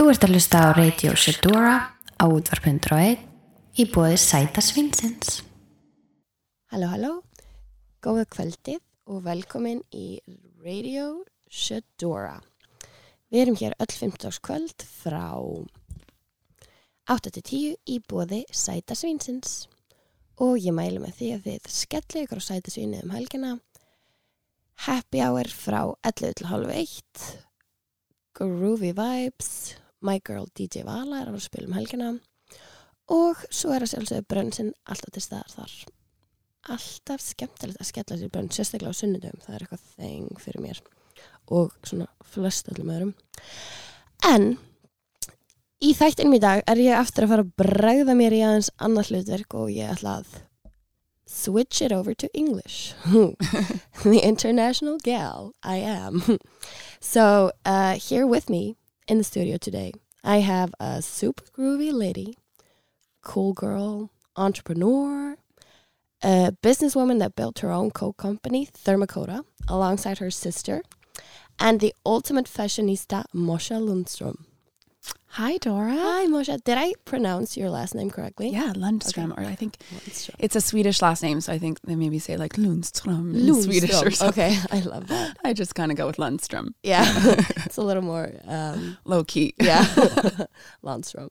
Þú ert að hlusta á Radio Shedora á útvarp.1 í bóði Sæta Svinsins. Halló, halló, góða kvöldið og velkomin í Radio Shedora. Við erum hér öll 15. kvöld frá 8-10 í bóði Sæta Svinsins og ég mælu með því að þið skelli ykkur á Sæta Svinni um helgina. Happy hour frá 11 til halv 1, Groovy Vibes, My Girl DJ Vala er að spila um helgina og svo er að sjálfsögðu brönnsinn alltaf til staðar þar. Alltaf skemmtilegt að skella sér bönn sérstaklega á sunnudum, það er eitthvað þeng fyrir mér og svona flest öllum öðrum. En í þættinum í dag er ég aftur að fara að bregða mér í aðeins annað hlutverk og ég ætla að switch it over to English. The international gal I am. So uh, here with me in the studio today I have a super groovy lady cool girl entrepreneur a businesswoman that built her own coat company, Therma Kota, alongside her sister, and the ultimate fashionista, Mosha Lundström. Hi, Dora. Hi, Mosha. Did I pronounce your last name correctly? Yeah, Lundström, Okay. or I think Lundström. it's a Swedish last name, so I think they maybe say like Lundström in Swedish or something. Okay, I love that. I just kind of go with Lundström, Yeah, it's a little more, um, low key. yeah, Lundström.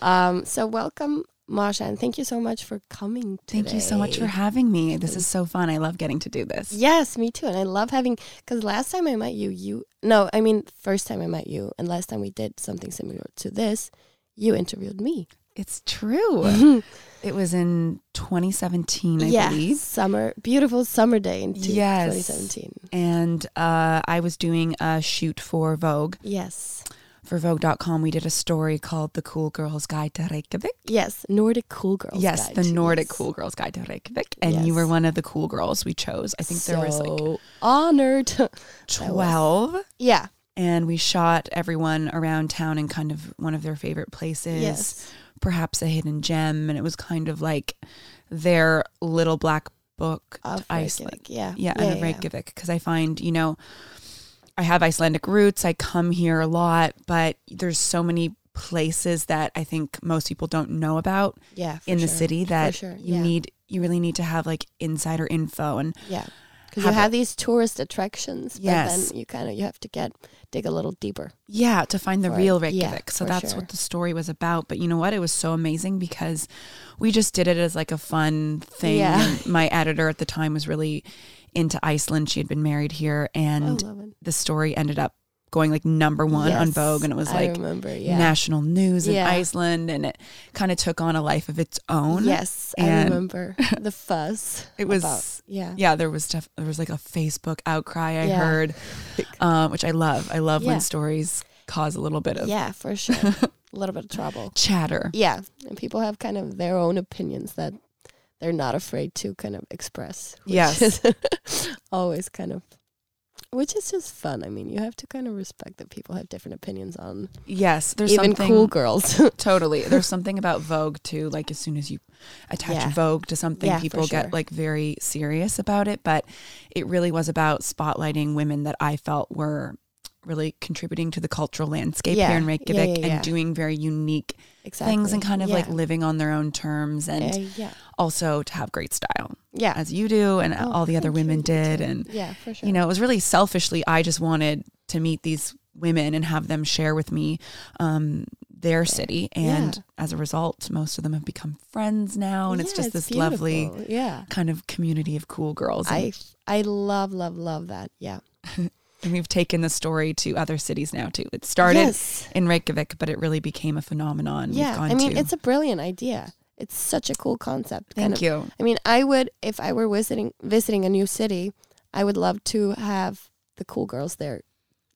Um, so welcome, Mosha, and thank you so much for coming today. Thank you so much for having me. This is so fun. I love getting to do this. Yes, me too. And I love having because last time I met you, you no, I mean first time I met you, and last time we did something similar to this, you interviewed me. It's true. it was in 2017, I yeah, believe. summer, beautiful summer day in two- Yes. 2017. And uh, I was doing a shoot for Vogue. Yes, For Vogue.com, we did a story called The Cool Girl's Guide to Reykjavik. yes, Nordic cool girls. yes, guide. the Nordic Yes. Cool Girls Guide to Reykjavik. And you were one of the cool girls we chose. I think there was like So honored. 12 yeah. and we shot everyone around town in kind of one of their favorite places Yes. perhaps a hidden gem and it was kind of like their little black book Of Iceland Yeah. yeah, yeah, and yeah. Reykjavik because I find you know I have Icelandic roots I come here a lot but there's so many places that I think most people don't know about Yeah, in the city that sure, you yeah. need you really need to have like insider info and Yeah. Because you have have these tourist attractions, but Yes. then you kind of you have to get dig a little deeper. Yeah, to find the real yeah, Reykjavik. so that's sure. what the story was about. But you know what? It was so amazing because we just did it as like a fun thing. Yeah. My editor at the time was really into Iceland. She had been married here, and I it. the story ended up going like number one on Vogue, and it was like remember, yeah. national news in Yeah. Iceland, and it kind of took on a life of its own. Yes, I And- remember the fuzz. It was about- yeah. yeah, there was def- there was like a Facebook outcry I Yeah. heard, um, which I love. I love when stories cause a little bit of Yeah, for sure. a little bit of trouble. chatter. Yeah, and people have kind of their own opinions that they're not afraid to kind of express. Yes. always kind of, which is just fun. I mean, you have to kind of respect that people have different opinions on Yes, there's even something cool girls. Totally. There's something about Vogue too. Like as soon as you attach Yeah. Vogue to something, Yeah, people sure. get like very serious about it. But it really was about spotlighting women that I felt were really contributing to the cultural landscape Yeah. here in Reykjavik and doing very unique exactly. things and kind of like living on their own terms and yeah, also to have great style yeah. as you do and Oh, all the other women did. too. And yeah, for sure. you know, it was really selfishly. I just wanted to meet these women and have them share with me um, their city. And Yeah. as a result, most of them have become friends now. And it's Yeah, just this lovely. Yeah, kind of community of cool girls. I I love love love that. Yeah, and we've taken the story to other cities now too. It started Yes. in Reykjavik, but it really became a phenomenon. We've Yeah, I mean, to. it's a brilliant idea. It's such a cool concept. Thank of- you. I mean, I would if I were visiting visiting a new city, I would love to have the cool girls there,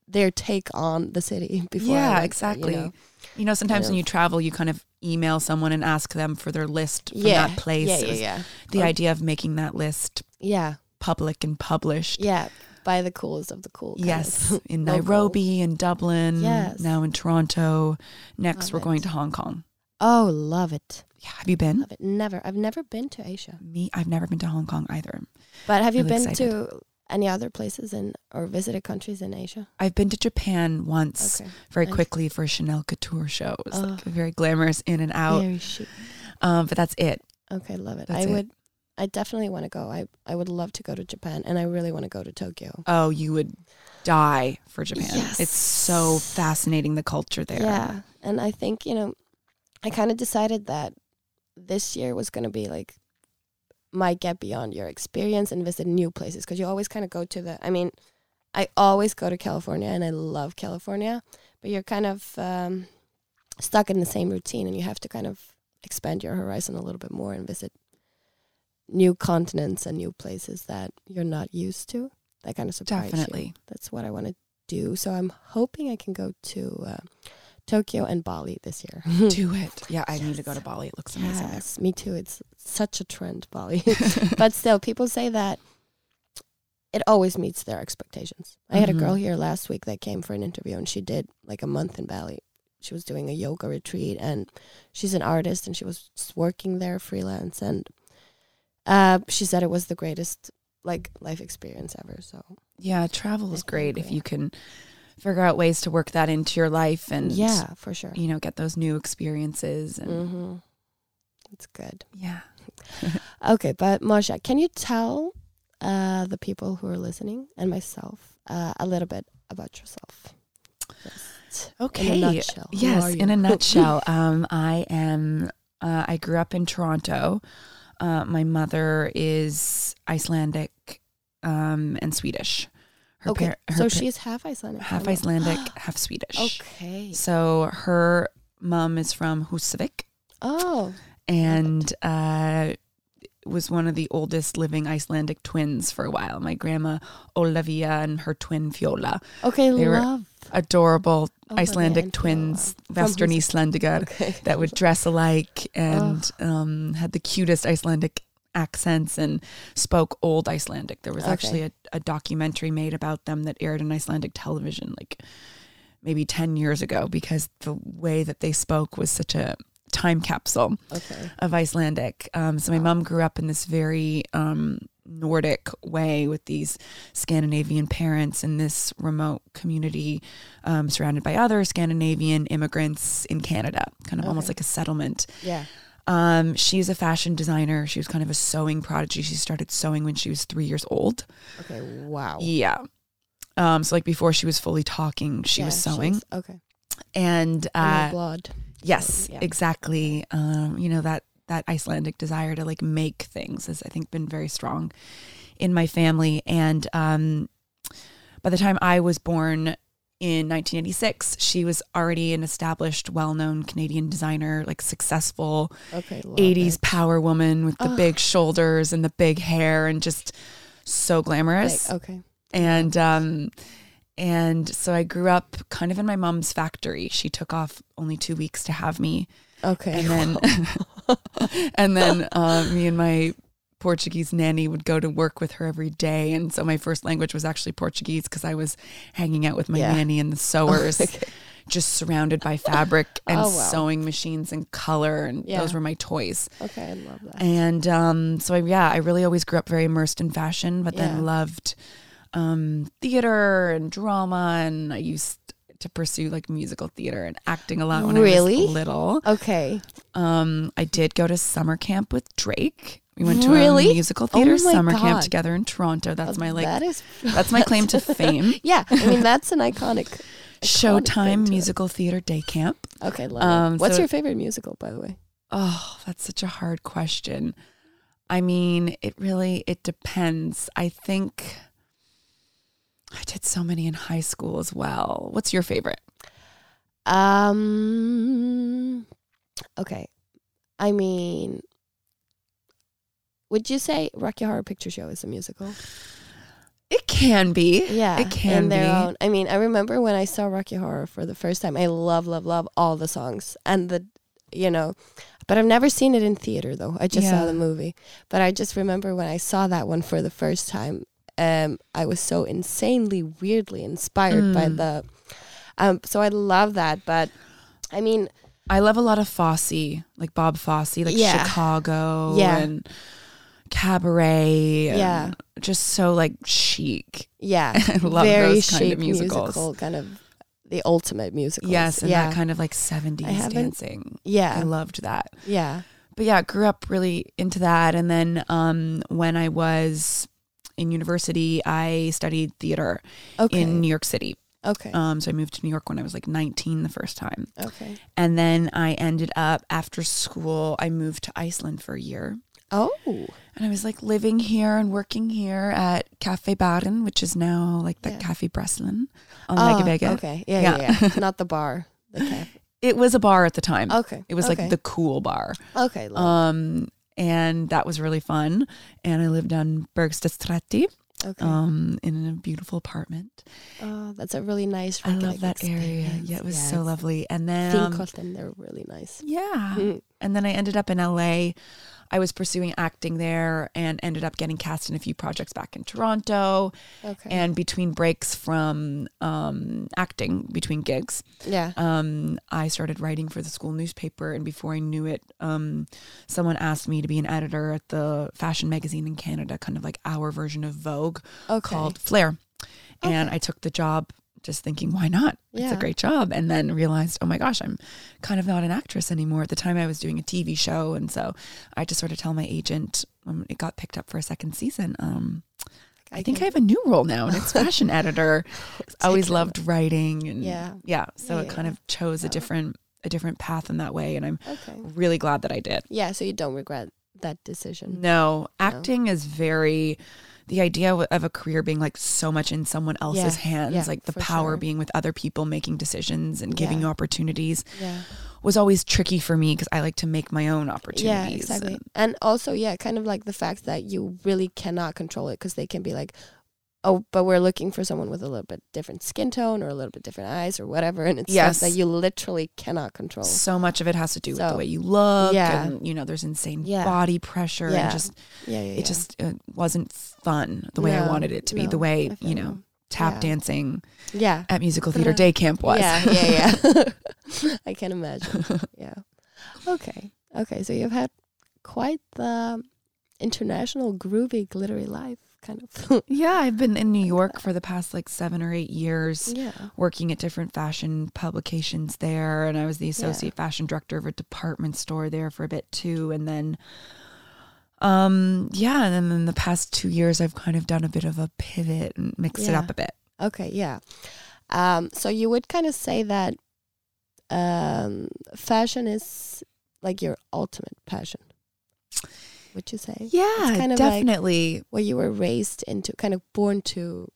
their take on the city before. I Yeah, there, exactly. You know? You know, sometimes when you travel, you kind of email someone and ask them for their list from Yeah, that place. yeah, yeah, yeah, The Or- idea of making that list yeah, public and published. yeah. By the coolest of the cool. Yes, in. Nairobi and Dublin. Yes. Now in Toronto. Next, Love we're going to Hong Kong. Oh, love it, Yeah, have you been? love it. Never, I've never been to Asia, Me, I've never been to Hong Kong either. but have you Really been excited. to Any other places in or visited countries in Asia? I've been to Japan once Okay. very Nice. quickly for a Chanel couture show. It was like Oh. very glamorous in and out. Very chic. Um, but that's it. Okay, love it. That's I it. would I definitely want to go. I I would love to go to Japan and I really want to go to Tokyo. Oh, you would die for Japan. Yes. It's so fascinating the culture there. Yeah. And I think, you know, I kind of decided that this year was going to be like my get beyond your experience and visit new places because you always kind of go to the I mean, I always go to California and I love California, but you're kind of um, stuck in the same routine and you have to kind of expand your horizon a little bit more and visit new continents and new places that you're not used to. That kind of surprise you Definitely. that's what I want to do. So I'm hoping I can go to uh, Tokyo and Bali this year. Do it. Yeah, I need to go to Bali. It looks amazing. yes, me too. It's such a trend, Bali. but still, people say that it always meets their expectations. I had a Mhm. girl here last week that came for an interview, and she did like a month in Bali. She was doing a yoga retreat, and she's an artist, and she was working there freelance. And uh, she said it was the greatest like life experience ever. So Yeah, travel is great if you can figure out ways to work that into your life and yeah, for sure. you know, get those new experiences and Mm-hmm. It's good. yeah. Okay, but Mosha, can you tell uh, the people who are listening and myself uh, a little bit about yourself? Just Okay. In a nutshell. Yes, in a nutshell, um, I am. Uh, I grew up in Toronto. Uh, my mother is Icelandic um, and Swedish. Her okay, par- her so she's half Icelandic. half from- Icelandic, half Swedish. Okay. So her mom is from Husavik Oh, and uh, was one of the oldest living Icelandic twins for a while. My grandma Olavia and her twin Fiola, okay. They were adorable Oh, Icelandic twins, Western Hus- Okay. that would dress alike and um, had the cutest Icelandic accents and spoke old Icelandic. There was Okay. actually a, a documentary made about them that aired on Icelandic television like maybe 10 years ago because the way that they spoke was such a time capsule Okay. of Icelandic. Um, so my Wow. mom grew up in this very um, Nordic way with these Scandinavian parents in this remote community, um, surrounded by other Scandinavian immigrants in Canada, kind of almost like a settlement. Yeah. Um, she's a fashion designer. She was kind of a sewing prodigy. She started sewing when she was three years old. Okay. Wow. Yeah. Um, so like before she was fully talking, she Yeah, was sewing. Okay. and uh, blood. Yes, yeah. exactly. Um, you know that that Icelandic desire to like make things has I think been very strong in my family. And um, by the time I was born in 1986, she was already an established, well-known Canadian designer, like successful Okay. 80s it. power woman with the big shoulders and the big hair and just so glamorous Okay. and um and so I grew up kind of in my mom's factory. She took off only two weeks to have me, Okay. and then and then uh, me and my Portuguese nanny would go to work with her every day. And so my first language was actually Portuguese because I was hanging out with my Yeah. nanny and the sewers, Okay. just surrounded by fabric and Oh, wow. sewing machines and color, and Yeah. those were my toys. Okay. I love that. And um, so, I, yeah, I really always grew up very immersed in fashion, but Yeah. then loved um, theater and drama. And I used to pursue like musical theater and acting a lot when I Really? was little. okay. Um, I did go to summer camp with Drake. We went to Really? a musical theater Oh summer God. camp together in Toronto. That's my like That is. that's my claim to fame. Yeah. I mean, that's an iconic. Showtime to it. musical theater day camp. Okay. Love Um, it. What's so- your favorite musical, by the way? Oh, that's such a hard question. I mean, it really it depends. I think I did so many in high school as well. What's your favorite? Um. Okay. I mean, would you say Rocky Horror Picture Show is a musical? It can be. Yeah, It can in their be. own. I mean, I remember when I saw Rocky Horror for the first time. I love, love, love all the songs and the, you know, but I've never seen it in theater though. I just Yeah. saw the movie. But I just remember when I saw that one for the first time. Um, I was so insanely weirdly inspired by Mm. the. Um, so I love that, but I mean, I love a lot of Fosse, like Bob Fosse, like Yeah. Chicago Yeah. and cabaret. and Yeah. just so like chic. Yeah, I love very those kind of musicals. musical, kind of the ultimate musical. Yes, and yeah, that kind of like 70s dancing. haven't- I loved that. yeah. But yeah, grew up really into that. And then um, when I was in university, I studied theater Okay, in New York City. okay, Um, so I moved to New York when I was like 19 the first time. okay. And then I ended up after school, I moved to Iceland for a year. Oh, And I was like living here and working here at Cafe Baden, which is now like the Yeah. Cafe Breslin on oh, okay, yeah, yeah, Yeah. yeah. Not the bar, the cafe. It was a bar at the time. Okay, It was okay. like the cool bar. okay. love. Um, and that was really fun. And I lived on Bergstaðastræti, okay. um, in a beautiful apartment. oh, that's a really nice. I love that area. Yeah, it was Yeah, so lovely. And then, um, Þingholtin, they're really nice. yeah. Mm. And then I ended up in LA. I was pursuing acting there and ended up getting cast in a few projects back in Toronto. Okay. And between breaks from um, acting, between gigs, yeah. um, I started writing for the school newspaper. And before I knew it, um, someone asked me to be an editor at the fashion magazine in Canada, kind of like our version of Vogue Okay. called Flare. And I took the job just thinking, why not? It's a great job. And then realized, oh my gosh, I'm kind of not an actress anymore. At the time, I was doing a TV show. And so I just sort of tell my agent when it got picked up for a second season, um, I think I have a new role now, and it's fashion editor. Always loved writing, and Yeah. yeah. So Yeah, it kind yeah. of chose a different a different path in that way, and I'm Okay. really glad that I did. Yeah. So you don't regret that decision. No, acting is very the idea of a career being like so much in someone else's Yeah, hands, yeah, like the power sure. being with other people making decisions and giving Yeah. you opportunities Yeah. was always tricky for me because I like to make my own opportunities. Yeah, exactly. and- And also, yeah, kind of like the fact that you really cannot control it because they can be like, oh, but we're looking for someone with a little bit different skin tone or a little bit different eyes or whatever. And it's Yes. stuff that you literally cannot control. So much of it has to do with the way you look, yeah. and you know, there's insane Yeah. body pressure, Yeah. and just Yeah, yeah, it just uh, wasn't fun the way I wanted it to be, no, the way you know tap dancing Yeah. at musical theater day camp was. Yeah, yeah, yeah. I can imagine. Yeah. Okay. Okay. So you've had quite the international, groovy, glittery life, kind of. yeah, I've been in New York for the past like seven or eight years. yeah. working at different fashion publications there and I was the associate fashion director of a department store there for a bit too and then um yeah and then in the past 2 years I've kind of done a bit of a pivot and mixed it up a bit. Okay. Yeah. Um. So you would kind of say that um, fashion is like your ultimate passion. Would you say? Yeah, it's kind of like- definitely. What you were raised into, kind of born to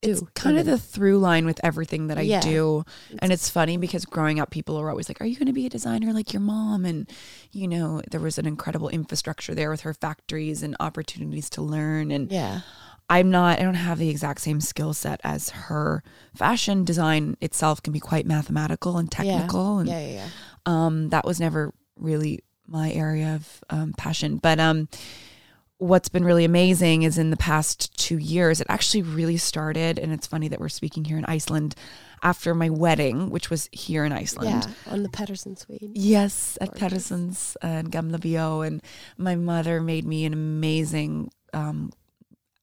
do. it's kind of the through line with everything that I Yeah. do. And it's funny because growing up, people are always like, Are you going to be a designer like your mom? And, you know, there was an incredible infrastructure there with her factories and opportunities to learn. And Yeah. I'm not, I don't have the exact same skill set as her. Fashion design itself can be quite mathematical and technical. And Yeah. Yeah. Yeah. um, that was never really my area of um, passion. But um, what's been really amazing is in the past two years, it actually really started. And it's funny that we're speaking here in Iceland after my wedding, which was here in Iceland. Yeah. On the Petersen Suite. Yes, at Gorgeous. Petersen's uh, and Gamla Bio. And my mother made me an amazing um,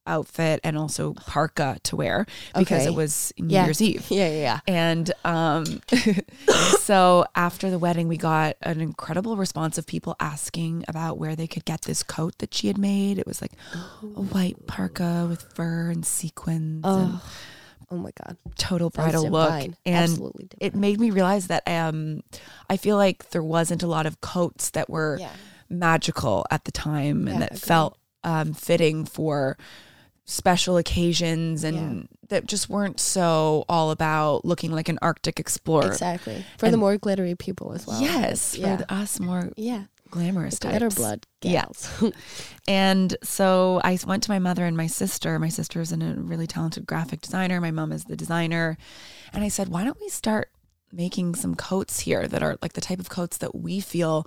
outfit and also parka to wear because Okay. it was New Yeah. Year's Eve. Yeah. Yeah. Yeah. And um, so after the wedding, we got an incredible response of people asking about where they could get this coat that she had made. It was like a white parka with fur and sequins and Oh. Oh my God. total bridal look. divine. And Absolutely. it made me realize that um, I feel like there wasn't a lot of coats that were Yeah. magical at the time and Yeah, that agreed. felt um, fitting for special occasions and that just weren't so all about looking like an Arctic explorer. Exactly. For the more glittery people as well. Yes, Yeah. for us more Yeah. glamorous The glitter types. blood Yeah. And so I went to my mother and my sister. My sister is a really talented graphic designer. My mom is the designer. And I said, why don't we start making some coats here that are like the type of coats that we feel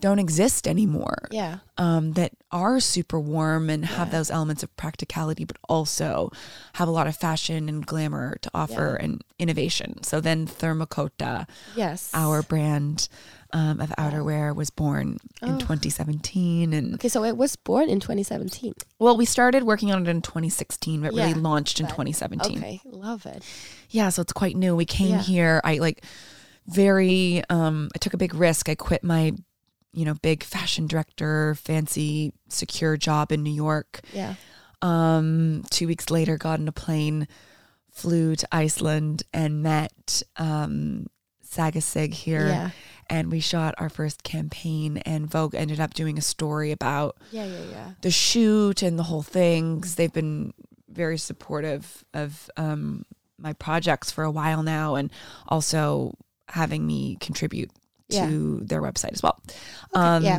don't exist anymore Yeah. um, that are super warm and have Yeah. those elements of practicality, but also have a lot of fashion and glamour to offer and innovation. So then Therma Kota, Yes. our brand um, of outerwear, was born in Oh. 2017. And Okay, so it was born in 2017. well, we started working on it in 2016, but really launched in but- 2017. Okay, love it. Yeah, so it's quite new. We came Yeah. here. I like very. Um, I took a big risk. I quit my, you know, big fashion director, fancy, secure job in New York. Yeah. Um, two weeks later, got in a plane, flew to Iceland, and met um, Saga Sig here. Yeah. And we shot our first campaign, and Vogue ended up doing a story about Yeah, yeah, yeah. the shoot and the whole thing. 'cause they've been very supportive of um, my projects for a while now, and also having me contribute Yeah. to their website as well. Okay, um, yeah.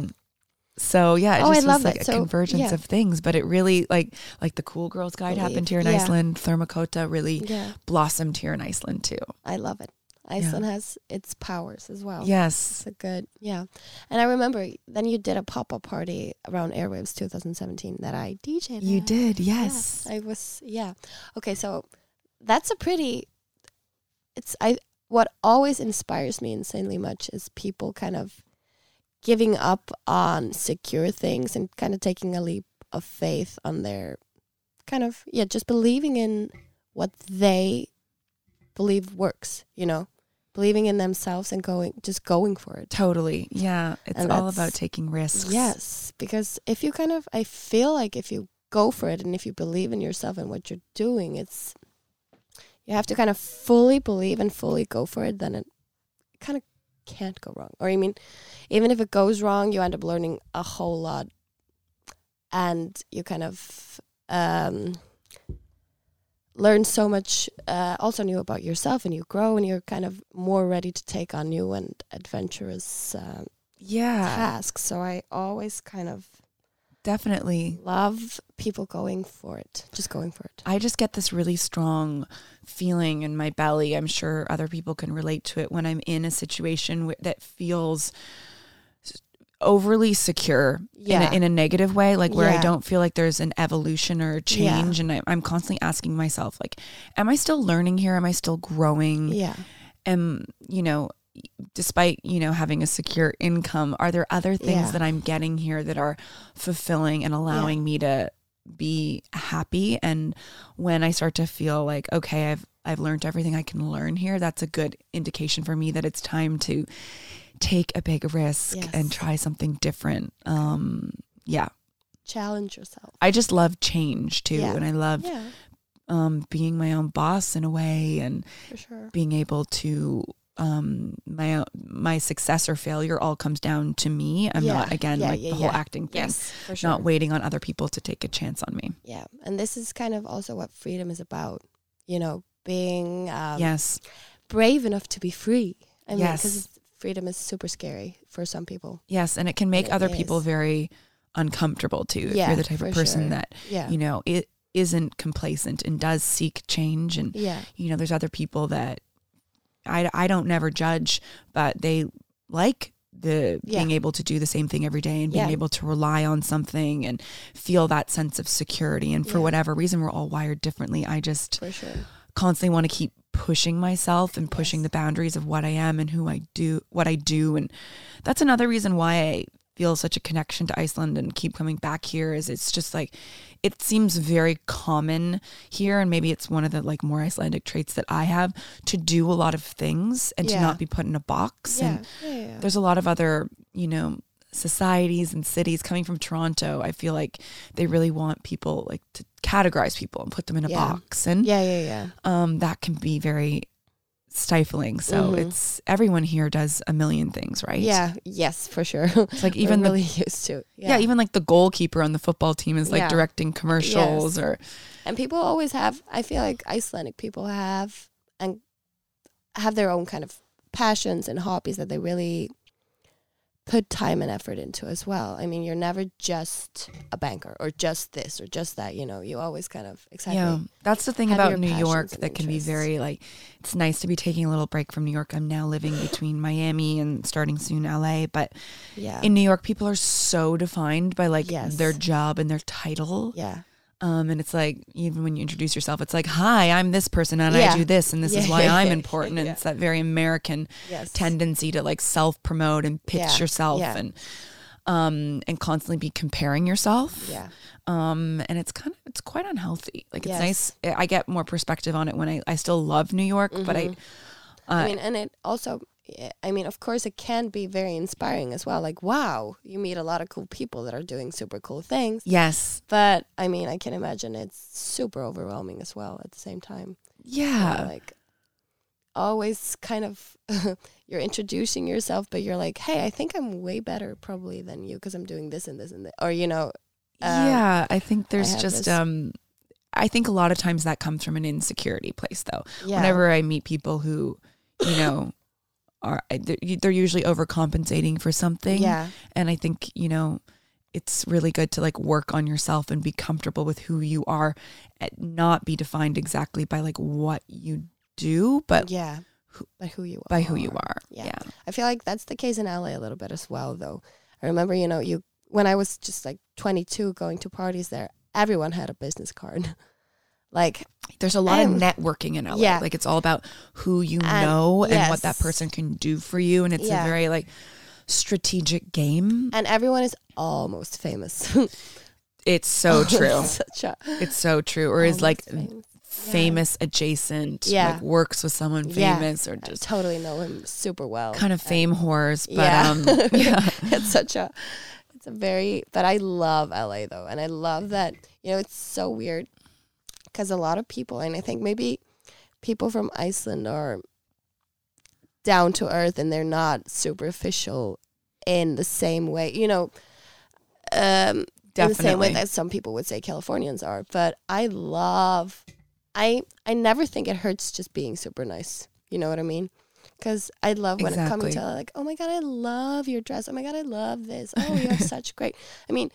So yeah, it Oh, I just love was like it. a So, convergence yeah. of things, but it really like like the Cool Girls Guide Believe- happened here in yeah. Iceland. Therma Kota really Yeah. blossomed here in Iceland too. I love it. Iceland has its powers as well. Yes, It's a good, yeah. And I remember then you did a pop up party around Airwaves 2017 that I DJ'd. you at. did. Yes, I was, yeah. Okay, so that's a pretty, it's, I, what always inspires me insanely much is people kind of giving up on secure things and kind of taking a leap of faith on their kind of, yeah, just believing in what they believe works, you know, believing in themselves and going, just going for it. totally. Yeah, it's And all about taking risks. Yes, because if you kind of, I feel like if you go for it and if you believe in yourself and what you're doing, it's, you have to kind of fully believe and fully go for it, then it kind of can't go wrong. Or I mean, even if it goes wrong, you end up learning a whole lot and you kind of um, learn so much uh, also new about yourself and you grow and you're kind of more ready to take on new and adventurous uh, yeah, tasks. So I always kind of definitely. love people going for it, just going for it. I just get this really strong feeling in my belly. I'm sure other people can relate to it when I'm in a situation that feels overly secure Yeah. in, a, in a negative way, like where I don't feel like there's an evolution or a change. And I, I'm constantly asking myself, like, am I still learning here? Am I still growing? Yeah. am you know despite you know having a secure income are there other things Yeah. that i'm getting here that are fulfilling and allowing me to be happy and when i start to feel like okay i've i've learned everything i can learn here that's a good indication for me that it's time to take a big risk Yes. and try something different um yeah Challenge yourself. i just love change too Yeah. and i love Yeah, um being my own boss in a way and sure. being able to um my my success or failure all comes down to me i'm Yeah. not again Yeah, like yeah, the whole acting thing Yes, for sure. not waiting on other people to take a chance on me yeah, and this is kind of also what freedom is about. You know, being um, yes brave enough to be free. I mean, Yes. because freedom is super scary for some people. yes and it can make It other people very uncomfortable too if you're the type of person sure. that Yeah, you know it isn't complacent and does seek change and yeah, you know there's other people that i i don't never judge but they like the Yeah. being able to do the same thing every day and being Yeah. able to rely on something and feel that sense of security and for Yeah. whatever reason we're all wired differently i just sure. constantly want to keep pushing myself and pushing Yes. the boundaries of what i am and who i do what i do and that's another reason why i feel such a connection to iceland and keep coming back here is it's just like it seems very common here and maybe it's one of the like more icelandic traits that i have to do a lot of things and to not be put in a box Yeah, and yeah, yeah. there's a lot of other you know societies and cities coming from toronto i feel like they really want people like to categorize people and put them in a Yeah. box and yeah, yeah, yeah. um, that can be very stifling. So Mhm. it's everyone here does a million things, right? Yeah, yes, for sure. It's like even We're the really used to. yeah. even like the goalkeeper on the football team is like Yeah. directing commercials Yes. or and people always have i feel like icelandic people have and have their own kind of passions and hobbies that they really put time and effort into as well. I mean, you're never just a banker or just this or just that. You know, you always kind of exactly. Yeah, that's the thing about New York that can be very like. It's nice to be taking a little break from New York. I'm now living between Miami and starting soon LA, but Yeah. in New York, people are so defined by like Yes. their job and their title. yeah. Um, and it's like even when you introduce yourself, it's like, "Hi, I'm this person, and Yeah. I do this, and this is why I'm important." And yeah. it's that very American Yes. tendency to like self promote and pitch Yeah, yourself yeah. and um and constantly be comparing yourself. Yeah. Um, and it's kind of it's quite unhealthy. Like it's Yes. nice. I get more perspective on it when I I still love New York, but I. Mhm. Uh, I mean, and it also, I mean, of course, it can be very inspiring as well. Like, wow, you meet a lot of cool people that are doing super cool things. yes. But I mean, I can imagine it's super overwhelming as well at the same time. Yeah. like, always kind of, you're introducing yourself, but you're like, hey, I think I'm way better probably than you because I'm doing this and this and this. Or, you know, um, yeah. I think there's have just um. I think a lot of times that comes from an insecurity place, though. yeah. Whenever I meet people who, you know, are they're they're usually overcompensating for something. Yeah. And I think, you know, it's really good to like work on yourself and be comfortable with who you are and not be defined exactly by like what you do, but yeah. who- By who you are. by who you are. Yeah. Yeah. I feel like that's the case in LA a little bit as well, though. I remember, you know, you when I was just like 22 going to parties there, everyone had a business card. like, There's a lot Um, of networking in LA. yeah. Like it's all about who you And- know and what that person can do for you. And it's Yeah. a very like strategic game. and everyone is almost famous. It's so true. Such a It's so true. Or is like famous. famous adjacent, Yeah. like works with someone Yeah. famous or I just totally know him super well. kind of And- fame whores. But yeah. um yeah. it's such a it's a very but I love LA though and I love that you know it's so weird cuz a lot of people and I think maybe people from Iceland are down to earth and they're not superficial in the same way you know um in the same way that some people would say Californians are but I love I I never think it hurts just being super nice you know what I mean because I love when it comes Exactly. to like, oh my god, I love your dress. Oh my god, I love this. Oh, you have such great. I mean,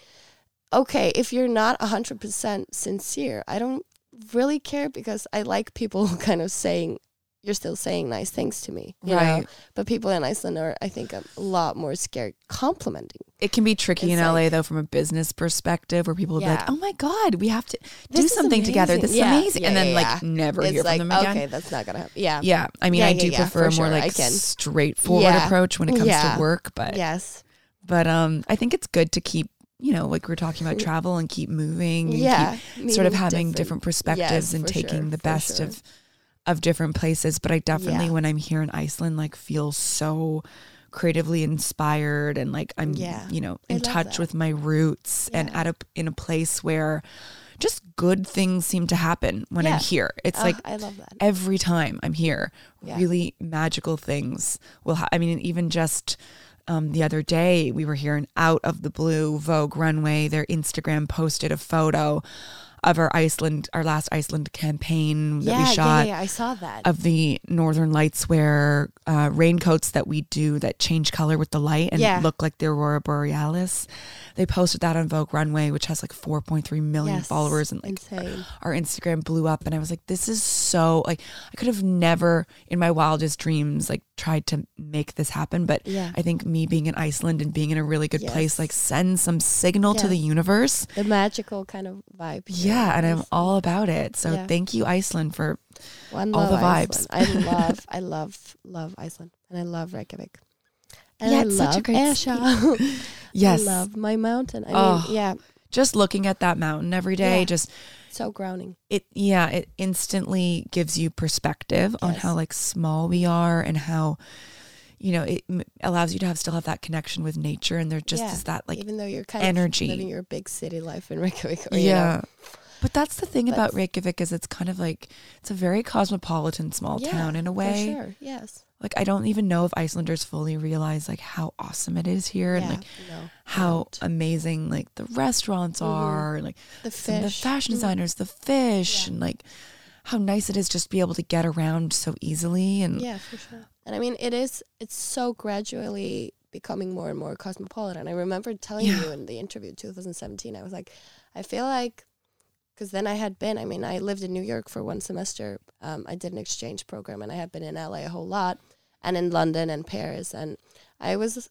okay, if you're not hundred percent sincere, I don't really care because I like people kind of saying you're still saying nice things to me, you know? Right. But people in Iceland are, I think, a lot more scared complimenting. It can be tricky It's in LA though from a business perspective where people will be like, Oh my God, we have to do something together. amazing. This is amazing. yeah, and then yeah, like never it's hear like from them again. okay, that's not gonna happen. Yeah. Yeah. I mean Yeah, I do yeah, prefer a more sure. Like straightforward Yeah. approach when it comes Yeah. to work. But Yes. but um I think it's good to keep you know, like we're talking about travel and keep moving and Yeah. keep sort of having different, perspectives Yes, and taking sure, the best sure. of of different places. But I definitely Yeah. when I'm here in Iceland like feel so creatively inspired and like I'm Yeah. you know in touch that. with my roots and at a in a place where just good things seem to happen when Yeah. I'm here. It's Oh, like I love that. every time I'm here, Yeah. really magical things will ha- I mean, even just um, the other day, we were here out of the blue Vogue runway, their Instagram posted a photo of our Iceland, our last Iceland campaign that yeah, we shot yeah, yeah, I saw that. of the Northern Lights wear uh, raincoats that we do that change color with the light and Yeah. look like the Aurora Borealis. They posted that on Vogue Runway, which has like 4.3 million Yes, followers and like insane. our Instagram blew up and I was like, this is so like I could have never in my wildest dreams like tried to make this happen. But Yeah. I think me being in Iceland and being in a really good place like sends some signal to the universe. The magical kind of vibe. here Yeah, and I'm all about it. So Yeah. thank you, Iceland, for One all the vibes. Iceland. I love, I love, love Iceland, and I love Reykjavik. And Yeah, I it's love such a great Esja. yes, I love my mountain. I Oh. mean, yeah, just looking at that mountain every day, Yeah. just so grounding. it yeah, it instantly gives you perspective on how like small we are and how you know it m- allows you to have still have that connection with nature and there just Yeah. is that like Even though you're kind energy. of living your big city life in Reykjavik. Or, you yeah. know, But that's the thing about Reykjavik is it's kind of like it's a very cosmopolitan small Yeah, town in a for way. sure. Yes. Like I don't even know if Icelanders fully realize like how awesome it is here and like no. How amazing like the restaurants Mhm. are and like the of the fish. fashion Mm. designers, the fish Yeah. and like how nice it is just to be able to get around so easily and Yeah, for sure. And I mean, it is. It's so gradually becoming more and more cosmopolitan. I remember telling Yeah. you in the interview in 2017, I was like, I feel like, because then I had been, I mean, I lived in New York for one semester. Um, I did an exchange program and I had been in LA a whole lot and in London and Paris. And I was,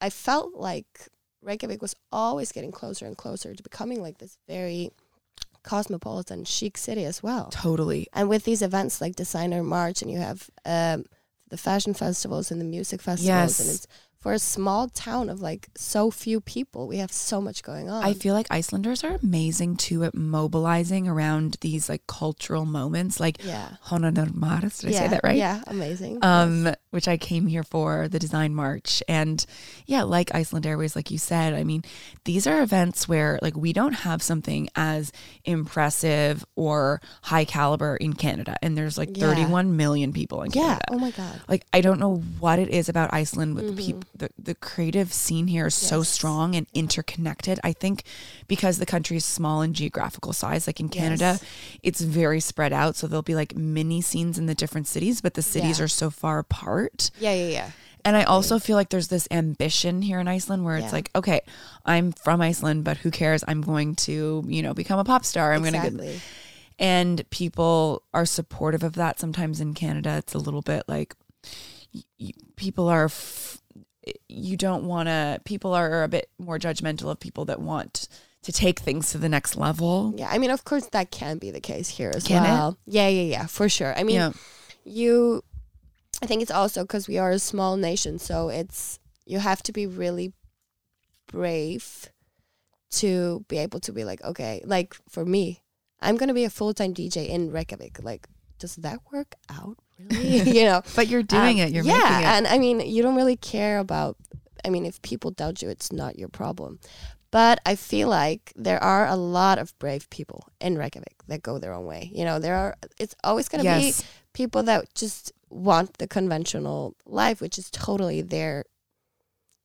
I felt like Reykjavik was always getting closer and closer to becoming like this very cosmopolitan, chic city as well. Totally. And with these events like Designer March, and you have um, the fashion festivals and the music festivals, and Yes. it's for a small town of like so few people, we have so much going on. I feel like Icelanders are amazing too at mobilizing around these like cultural moments, like yeah, HönnunarMars. Did I yeah, say that right? Yeah, amazing. um, Yes. which I came here for the design march. And yeah, like Iceland Airwaves, like you said, I mean, these are events where like we don't have something as impressive or high caliber in Canada. And there's like Yeah. 31 million people in yeah. Canada. Oh my god. Like I don't know what it is about Iceland with the people the, the creative scene here is so strong and interconnected. I think because the country is small in geographical size, like in Canada, Yes. it's very spread out. So there'll be like mini scenes in the different cities, but the cities Yeah. are so far apart. Yeah, yeah, yeah. And I also feel like there's this ambition here in Iceland where it's Yeah. like, okay, I'm from Iceland, but who cares? I'm going to, you know, become a pop star. I'm going to get and people are supportive of that. Sometimes in Canada, it's a little bit like people are. F- you don't want to. People are a bit more judgmental of people that want to take things to the next level. Yeah, I mean, of course, that can be the case here as Can it? well. Yeah, yeah, yeah, for sure. I mean, yeah, you i think it's also because we are a small nation so it's you have to be really brave to be able to be like okay like for me i'm gonna be a full-time dj in reykjavik like does that work out really you know but you're doing Um, it. You're yeah making it. and i mean you don't really care about i mean if people doubt you it's not your problem but i feel like there are a lot of brave people in reykjavik that go their own way you know there are it's always going to be people that just want the conventional life, which is totally their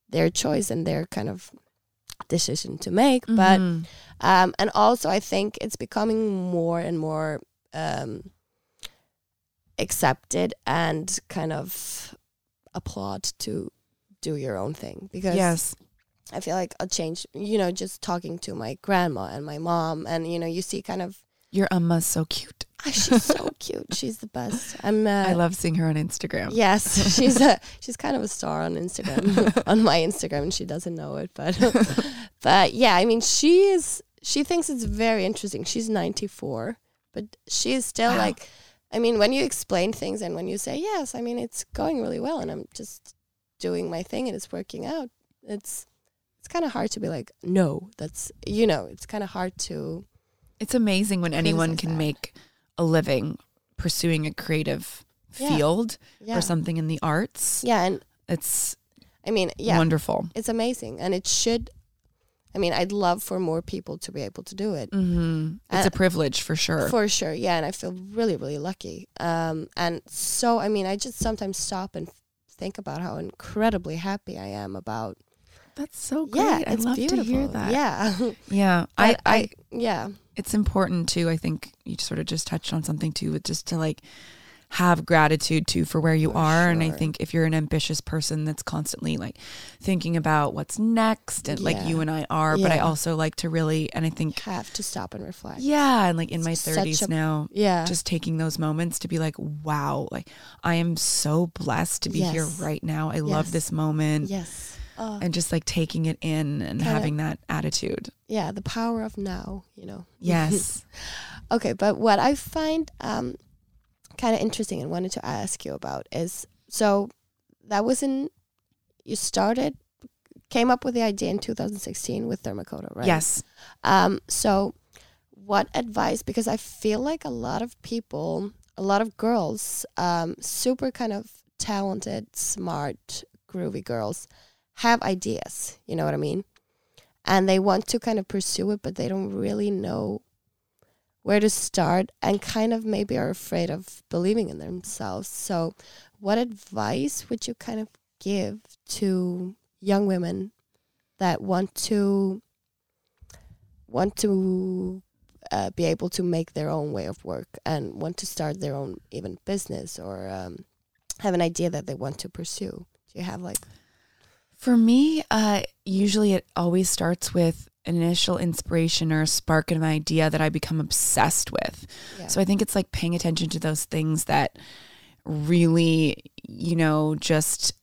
their choice and their kind of decision to make. But Mhm. um, and also, I think it's becoming more and more um, accepted and kind of applaud to do your own thing because yes, I feel like a change. You know, just talking to my grandma and my mom, and you know, you see kind of. your Emma's so cute. Ah, she's so cute. She's the best. I'm. Uh, I love seeing her on Instagram. Yes, she's a she's kind of a star on Instagram, on my Instagram, and she doesn't know it. But but yeah, I mean, she is. She thinks it's very interesting. She's ninety four, but she is still Wow. like. I mean, when you explain things and when you say yes, I mean it's going really well, and I'm just doing my thing and it's working out. It's it's kind of hard to be like no. That's you know, it's kind of hard to It's amazing when anyone can that. make a living pursuing a creative Yeah. field yeah or something in the arts. yeah, and It's I mean yeah, wonderful. it's amazing and it should i mean i'd love for more people to be able to do it hmm It's a privilege for sure. for sure yeah and i feel really really lucky um and so i mean i just sometimes stop and think about how incredibly happy i am about That's so great. yeah I love beautiful to hear that. yeah Yeah. I, But I, yeah it's important too. I think you sort of just touched on something too, with just to like have gratitude too for where you For are. And I think if you're an ambitious person that's constantly like thinking about what's next and like you and I are, but I also like to really, and I think, have to stop and reflect yeah, and like in my 30s now, yeah just taking those moments to be like, wow, like I am so blessed to be here right now. I love this moment. yes oh, And just like taking it in and Kinda- having that attitude. yeah the power of now you know Yes. Okay, but what I find um, kind of interesting and wanted to ask you about is so that was in you started came up with the idea in 2016 with Therma Kota, right? Yes. Um, so what advice? Because I feel like a lot of people, a lot of girls, um, super kind of talented, smart, groovy girls, have ideas. You know what I mean? And they want to kind of pursue it, but they don't really know where to start and kind of maybe are afraid of believing in themselves. So, what advice would you kind of give to young women that want to want to uh, be able to make their own way of work and want to start their own even business or um, have an idea that they want to pursue? Do you have like For me, uh, usually it always starts with an initial inspiration or a spark of an idea that I become obsessed with. Yeah. So I think it's like paying attention to those things that really, you know, just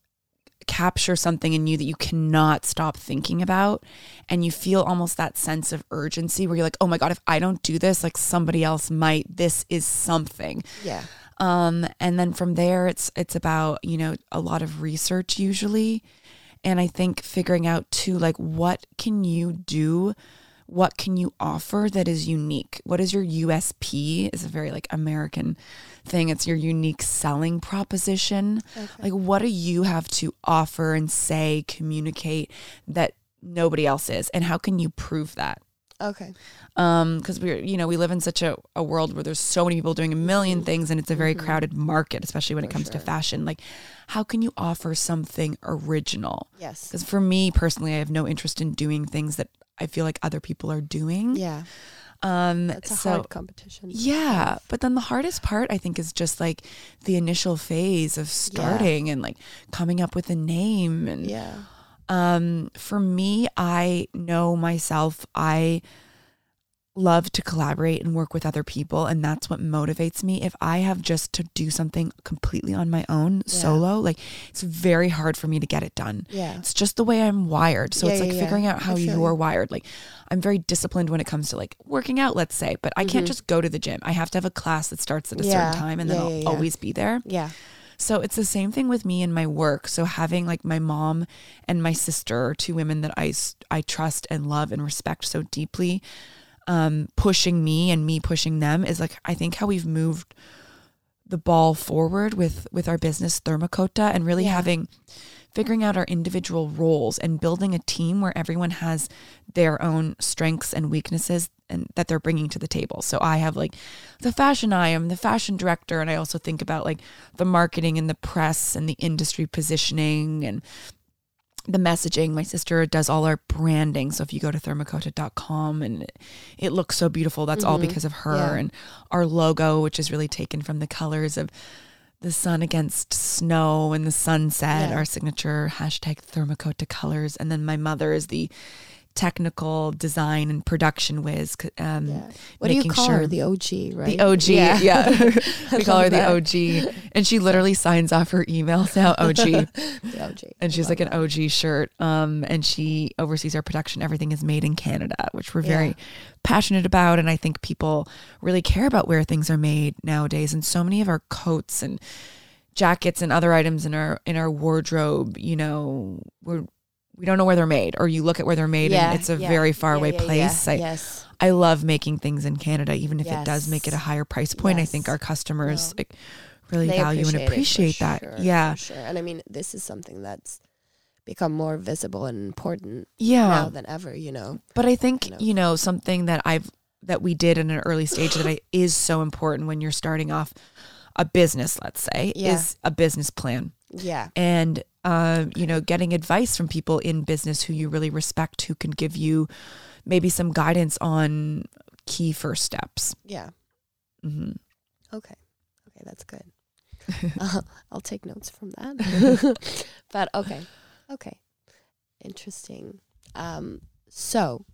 capture something in you that you cannot stop thinking about. And you feel almost that sense of urgency where you're like, oh my God, if I don't do this, like somebody else might. This is something. yeah. Um, and then from there, it's it's about you know a lot of research usually, and I think figuring out too like what can you do, what can you offer that is unique. What is your USP? Is a very like American thing. It's your unique selling proposition. Like what do you have to offer and say, communicate that nobody else is, and how can you prove that? Okay. um because we're you know we live in such a, a world where there's so many people doing a 1000000 things and it's a very crowded market especially when it For comes to fashion like how can you offer something original Yes. because for me personally i have no interest in doing things that i feel like other people are doing Yeah. um That's a so hard competition. yeah but then the hardest part i think is just like the initial phase of starting and like coming up with a name and Yeah. Um, for me, I know myself. I love to collaborate and work with other people, and that's what motivates me. If I have just to do something completely on my own, Yeah. solo, like it's very hard for me to get it done. Yeah. It's just the way I'm wired. So Yeah, it's like yeah, figuring out how you're you. wired. Like I'm very disciplined when it comes to like working out, let's say, but I can't Mhm. just go to the gym. I have to have a class that starts at a certain time and then I'll always be there. Yeah. So it's the same thing with me and my work. So having like my mom and my sister, two women that I I trust and love and respect so deeply, um, pushing me and me pushing them is like I think how we've moved the ball forward with with our business Therma Kota and really Yeah. having figuring out our individual roles and building a team where everyone has their own strengths and weaknesses and that they're bringing to the table. So I have like the fashion I'm the fashion director and I also think about like the marketing and the press and the industry positioning and the messaging. My sister does all our branding. So if you go to thermakota.com and it, it looks so beautiful, that's all Mhm. because of her Yeah. and our logo, which is really taken from the colors of the sun against snow and the sunset, Yeah. our signature hashtag thermacota colors. And then my mother is the technical design and production whiz. Um, Yeah. What do you call sure- her? The OG, right? The OG, yeah. I we call her the that. OG. And she literally signs off her emails now, OG. The OG. and she's like an that. OG shirt. Um, and she oversees our production. Everything is made in Canada, which we're very Yeah. passionate about. And I think people really care about where things are made nowadays. And so many of our coats and jackets and other items in our in our wardrobe, you know, we're we don't know where they're made, or you look at where they're made Yeah, and it's a yeah, very far yeah, away place. I, yes. I love making things in Canada, even if it does make it a higher price point. I think our customers No. like really They value and it for appreciate that. sure, yeah. sure. And I mean, this is something that's become more visible and important Yeah. now than ever. You know. But I think, kind of- you know, something that I've that we did in an early stage that I, is so important when you're starting off a business, let's say, is a business plan. Yeah. And um, you know, getting advice from people in business who you really respect who can give you maybe some guidance on key first steps. Yeah. Mm-hmm. Okay. Okay, that's good. uh, I'll take notes from that. but okay. Okay. Interesting. Um, so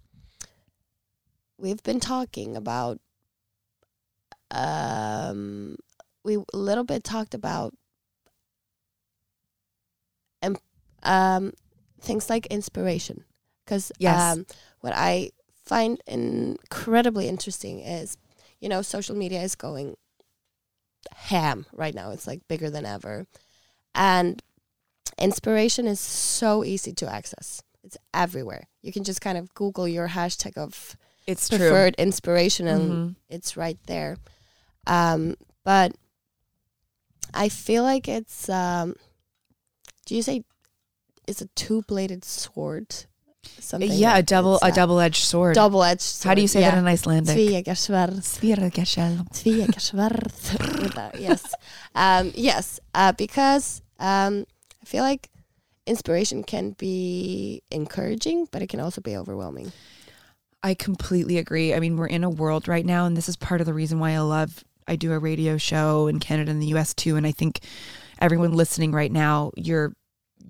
we've been talking about um we a little bit talked about um, things like inspiration because Yes. um what I find incredibly interesting is you know social media is going ham right now. It's like bigger than ever. And inspiration is so easy to access. It's everywhere. You can just kind of Google your hashtag of It's true. preferred inspiration and Mhm. it's right there. Um, but I feel like it's um do you say it's a two bladed sword? Something Yeah, a double a double edged sword. double edged sword. How do you say yeah. that in Icelandic? Tvíeggjasverð. With that, yes. Um, yes, uh, because um, I feel like inspiration can be encouraging, but it can also be overwhelming. I completely agree. I mean, we're in a world right now, and this is part of the reason why I love. I do a radio show in Canada and the U.S. too, and I think everyone listening right now, you're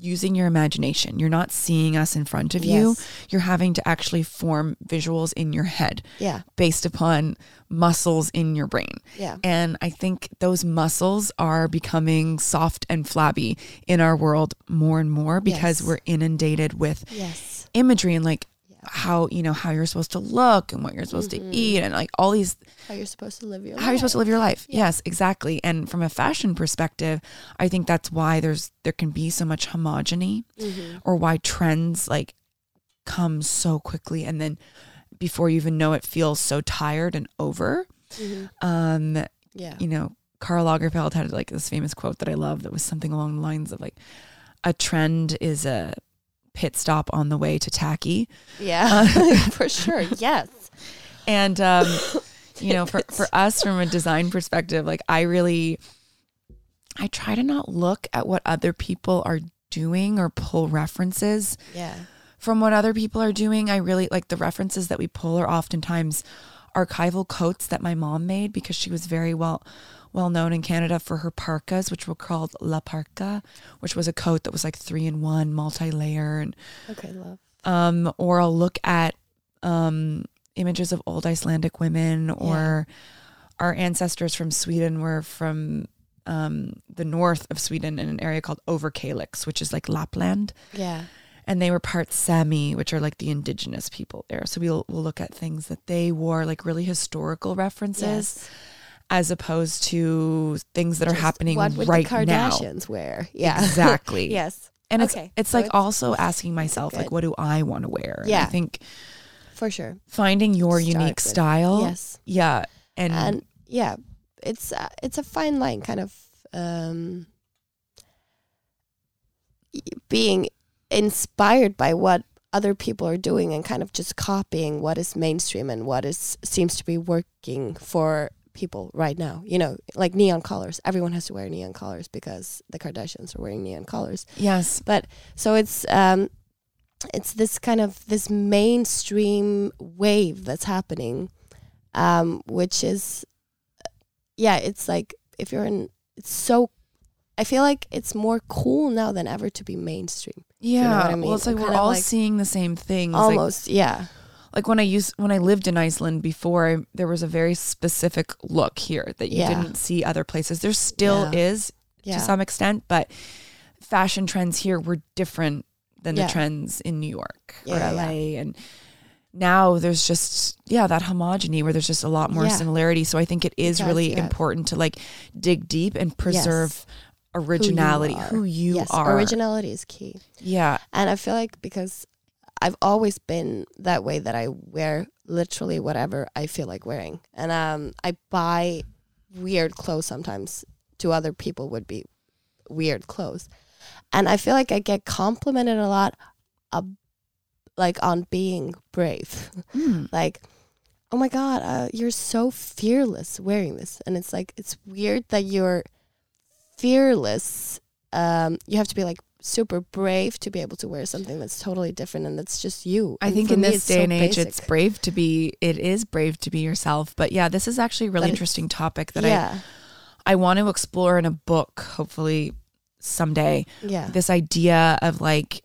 using your imagination. You're not seeing us in front of you. You're having to actually form visuals in your head Yeah. based upon muscles in your brain. Yeah. And I think those muscles are becoming soft and flabby in our world more and more because Yes. we're inundated with Yes. imagery and like how, you know, how you're supposed to look and what you're supposed Mm-hmm. to eat and like all these How you're supposed to live your how you're supposed to live your life. Yes, exactly. And from a fashion perspective, I think that's why there's there can be so much homogeny Mhm. or why trends like come so quickly and then before you even know it feels so tired and over. Mhm. Um, Yeah. you know, Karl Lagerfeld had like this famous quote that I love that was something along the lines of like a trend is a pit stop on the way to tacky. Yeah. For sure. Yes. And um, you know, for for us from a design perspective, like I really I try to not look at what other people are doing or pull references Yeah. from what other people are doing. I really like the references that we pull are oftentimes archival coats that my mom made because she was very well well known in Canada for her parkas, which were called La Parka, which was a coat that was like three in one, multi layer and Okay, love. um, or I'll look at um, images of old Icelandic women, or our ancestors from Sweden were from um, the north of Sweden in an area called Overkalix, which is like Lapland, Yeah. and they were part Sami, which are like the indigenous people there. So we'll we'll look at things that they wore, like really historical references, Yes. As opposed to things that are happening what would right the now. Kardashians wear? Yeah. Exactly. yes. And it's Okay, it's so like it's- also asking myself like what do I want to wear? And I think For sure. finding your Start unique with- style. Yes. Yeah. And, and yeah it's uh, it's a fine line kind of um being inspired by what other people are doing and kind of just copying what is mainstream and what is seems to be working for people right now you know like neon colors everyone has to wear neon colors because the kardashians are wearing neon colors yes. but so it's um it's this kind of this mainstream wave that's happening um which is yeah it's like if you're in it's so i feel like it's more cool now than ever to be mainstream Yeah. what I mean? Well, it's like I'm we're all like- seeing the same things. Like, almost yeah like when I used when I lived in Iceland before, I, there was a very specific look here that you Yeah. didn't see other places. There still Yeah. is yeah. to some extent, but fashion trends here were different than the trends in New York or LA and now there's just yeah that homogeny where there's just a lot more similarity. So i think it is Because, really important to like dig deep and preserve originality are. who you yes are. originality is key. Yeah. And I feel like because I've always been that way that I wear literally whatever I feel like wearing. And um, I buy weird clothes sometimes to other people would be weird clothes. And I feel like I get complimented a lot uh, like on being brave. Mm. like, oh my God, uh, you're so fearless wearing this. And it's like, it's weird that you're fearless. Um, you have to be like super brave to be able to wear something that's totally different and that's just you. I And think in this day so and age, it's brave to be. It is brave to be yourself. But yeah, this is actually a really But interesting topic that yeah, I I want to explore in a book. Hopefully, someday. yeah, This idea of like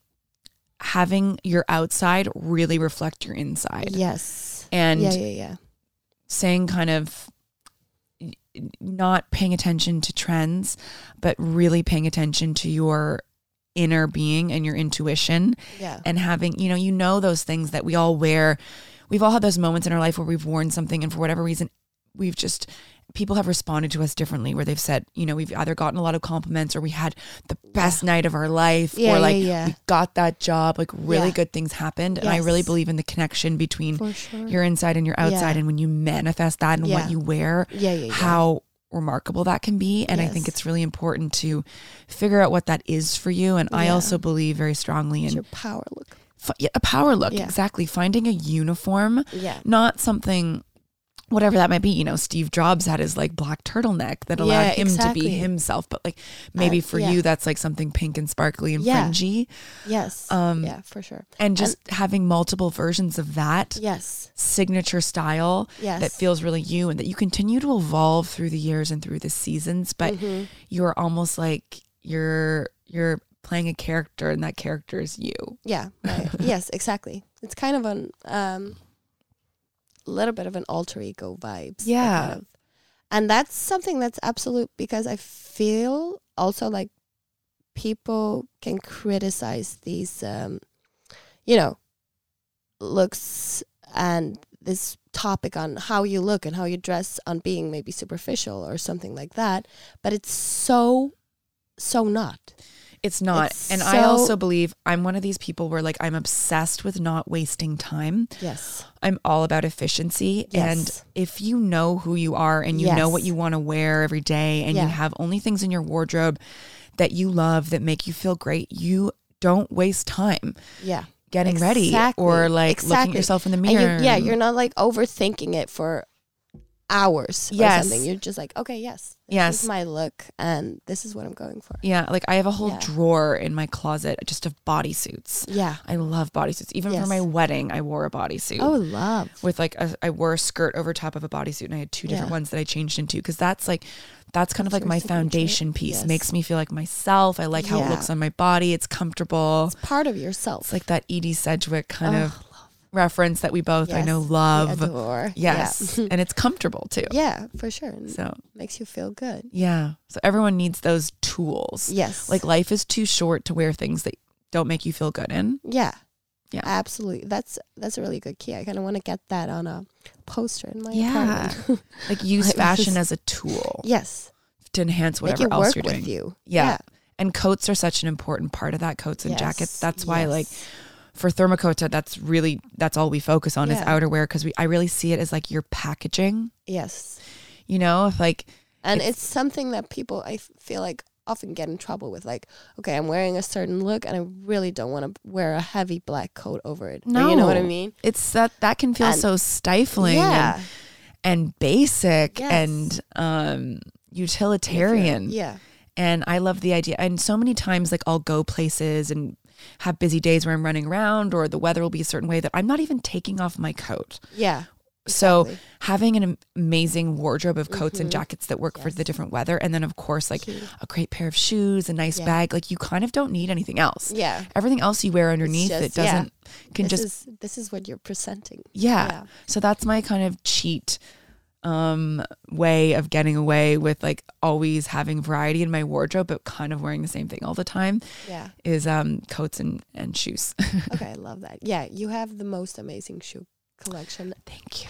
having your outside really reflect your inside, yes, and yeah, yeah, yeah, saying kind of not paying attention to trends, but really paying attention to your inner being and your intuition yeah, and having, you know, you know, those things that we all wear. We've all had those moments in our life where we've worn something and for whatever reason, we've just, people have responded to us differently where they've said, you know, we've either gotten a lot of compliments or we had the best night of our life Yeah, or like yeah. we got that job, like really good things happened. And I really believe in the connection between sure. your inside and your outside. And when you manifest that and what you wear, yeah, yeah. how remarkable that can be. And I think it's really important to figure out what that is for you. And I also believe very strongly in your power look. yeah, a power look. Yeah. Exactly. Finding a uniform, Yeah, not something, whatever that might be. You know, Steve Jobs had his like black turtleneck that allowed Yeah, him to be himself. But like maybe Uh, for yeah. you, that's like something pink and sparkly and Yeah. fringy. yes, Um, yeah, for sure. And just having multiple versions of that Yes, signature style yes, that feels really you and that you continue to evolve through the years and through the seasons but Mhm. you're almost like you're you're playing a character and that character is you. Yeah. right. yes, exactly. It's kind of an um little bit of an alter ego vibes. Yeah. kind of. And that's something that's absolute because I feel also like people can criticize these um you know looks and this topic on how you look and how you dress on being maybe superficial or something like that but it's so so not It's not. It's and I also believe I'm one of these people where like I'm obsessed with not wasting time. yes I'm all about efficiency. And if you know who you are and you know what you want to wear every day and Yeah. you have only things in your wardrobe that you love that make you feel great, you don't waste time yeah getting ready or like looking at yourself in the mirror. you, yeah, you're not like overthinking it for hours or Yes. something. You're just like, okay, yes, this Yes. is my look, and this is what I'm going for. Yeah, like I have a whole Yeah. drawer in my closet just of bodysuits. Yeah. I love bodysuits. Even for my wedding, I wore a bodysuit. Oh, love. with like a, I wore a skirt over top of a bodysuit and I had two different Yeah. ones that I changed into because that's like that's kind of like my foundation piece. Yes. Makes me feel like myself. I like how it looks on my body. It's comfortable. It's part of yourself. It's like that Edie Sedgwick kind Oh, of reference that we both I know love. adore. Yes. Yeah. and it's comfortable too. yeah, for sure. And So makes you feel good. yeah. So everyone needs those tools. Yes. Like life is too short to wear things that don't make you feel good in. yeah. Yeah. Absolutely. That's that's a really good key. I kind of want to get that on a poster in my Yeah. apartment. Like use Like, fashion as a tool yes. to enhance whatever else work you're with doing. you. Yeah. And coats are such an important part of that, coats and Yes. jackets. That's why like Yes. For Therma Kota, that's really that's all we focus on is outerwear because we I really see it as like your packaging. Yes. You know, if like And It's- it's, something that people I feel like often get in trouble with. Like, okay, I'm wearing a certain look, and I really don't want to wear a heavy black coat over it. Or you know what I mean? it's that that can feel And- so stifling yeah. and, and basic Yes. and um utilitarian. Yeah. And I love the idea. And so many times, like I'll go places and have busy days where I'm running around, or the weather will be a certain way that I'm not even taking off my coat. Yeah. So exactly. having an amazing wardrobe of coats and Mhm. jackets that work for the different weather, and then of course like Key. a great pair of shoes, a nice Yeah. bag, like you kind of don't need anything else. yeah. Everything else you wear underneath it just- yeah. doesn't can this just is this is what you're presenting. yeah. Yeah. So that's my kind of cheat um way of getting away with like always having variety in my wardrobe but kind of wearing the same thing all the time Yeah. is um coats and and shoes. Okay, I love that. Yeah, you have the most amazing shoe collection Thank you.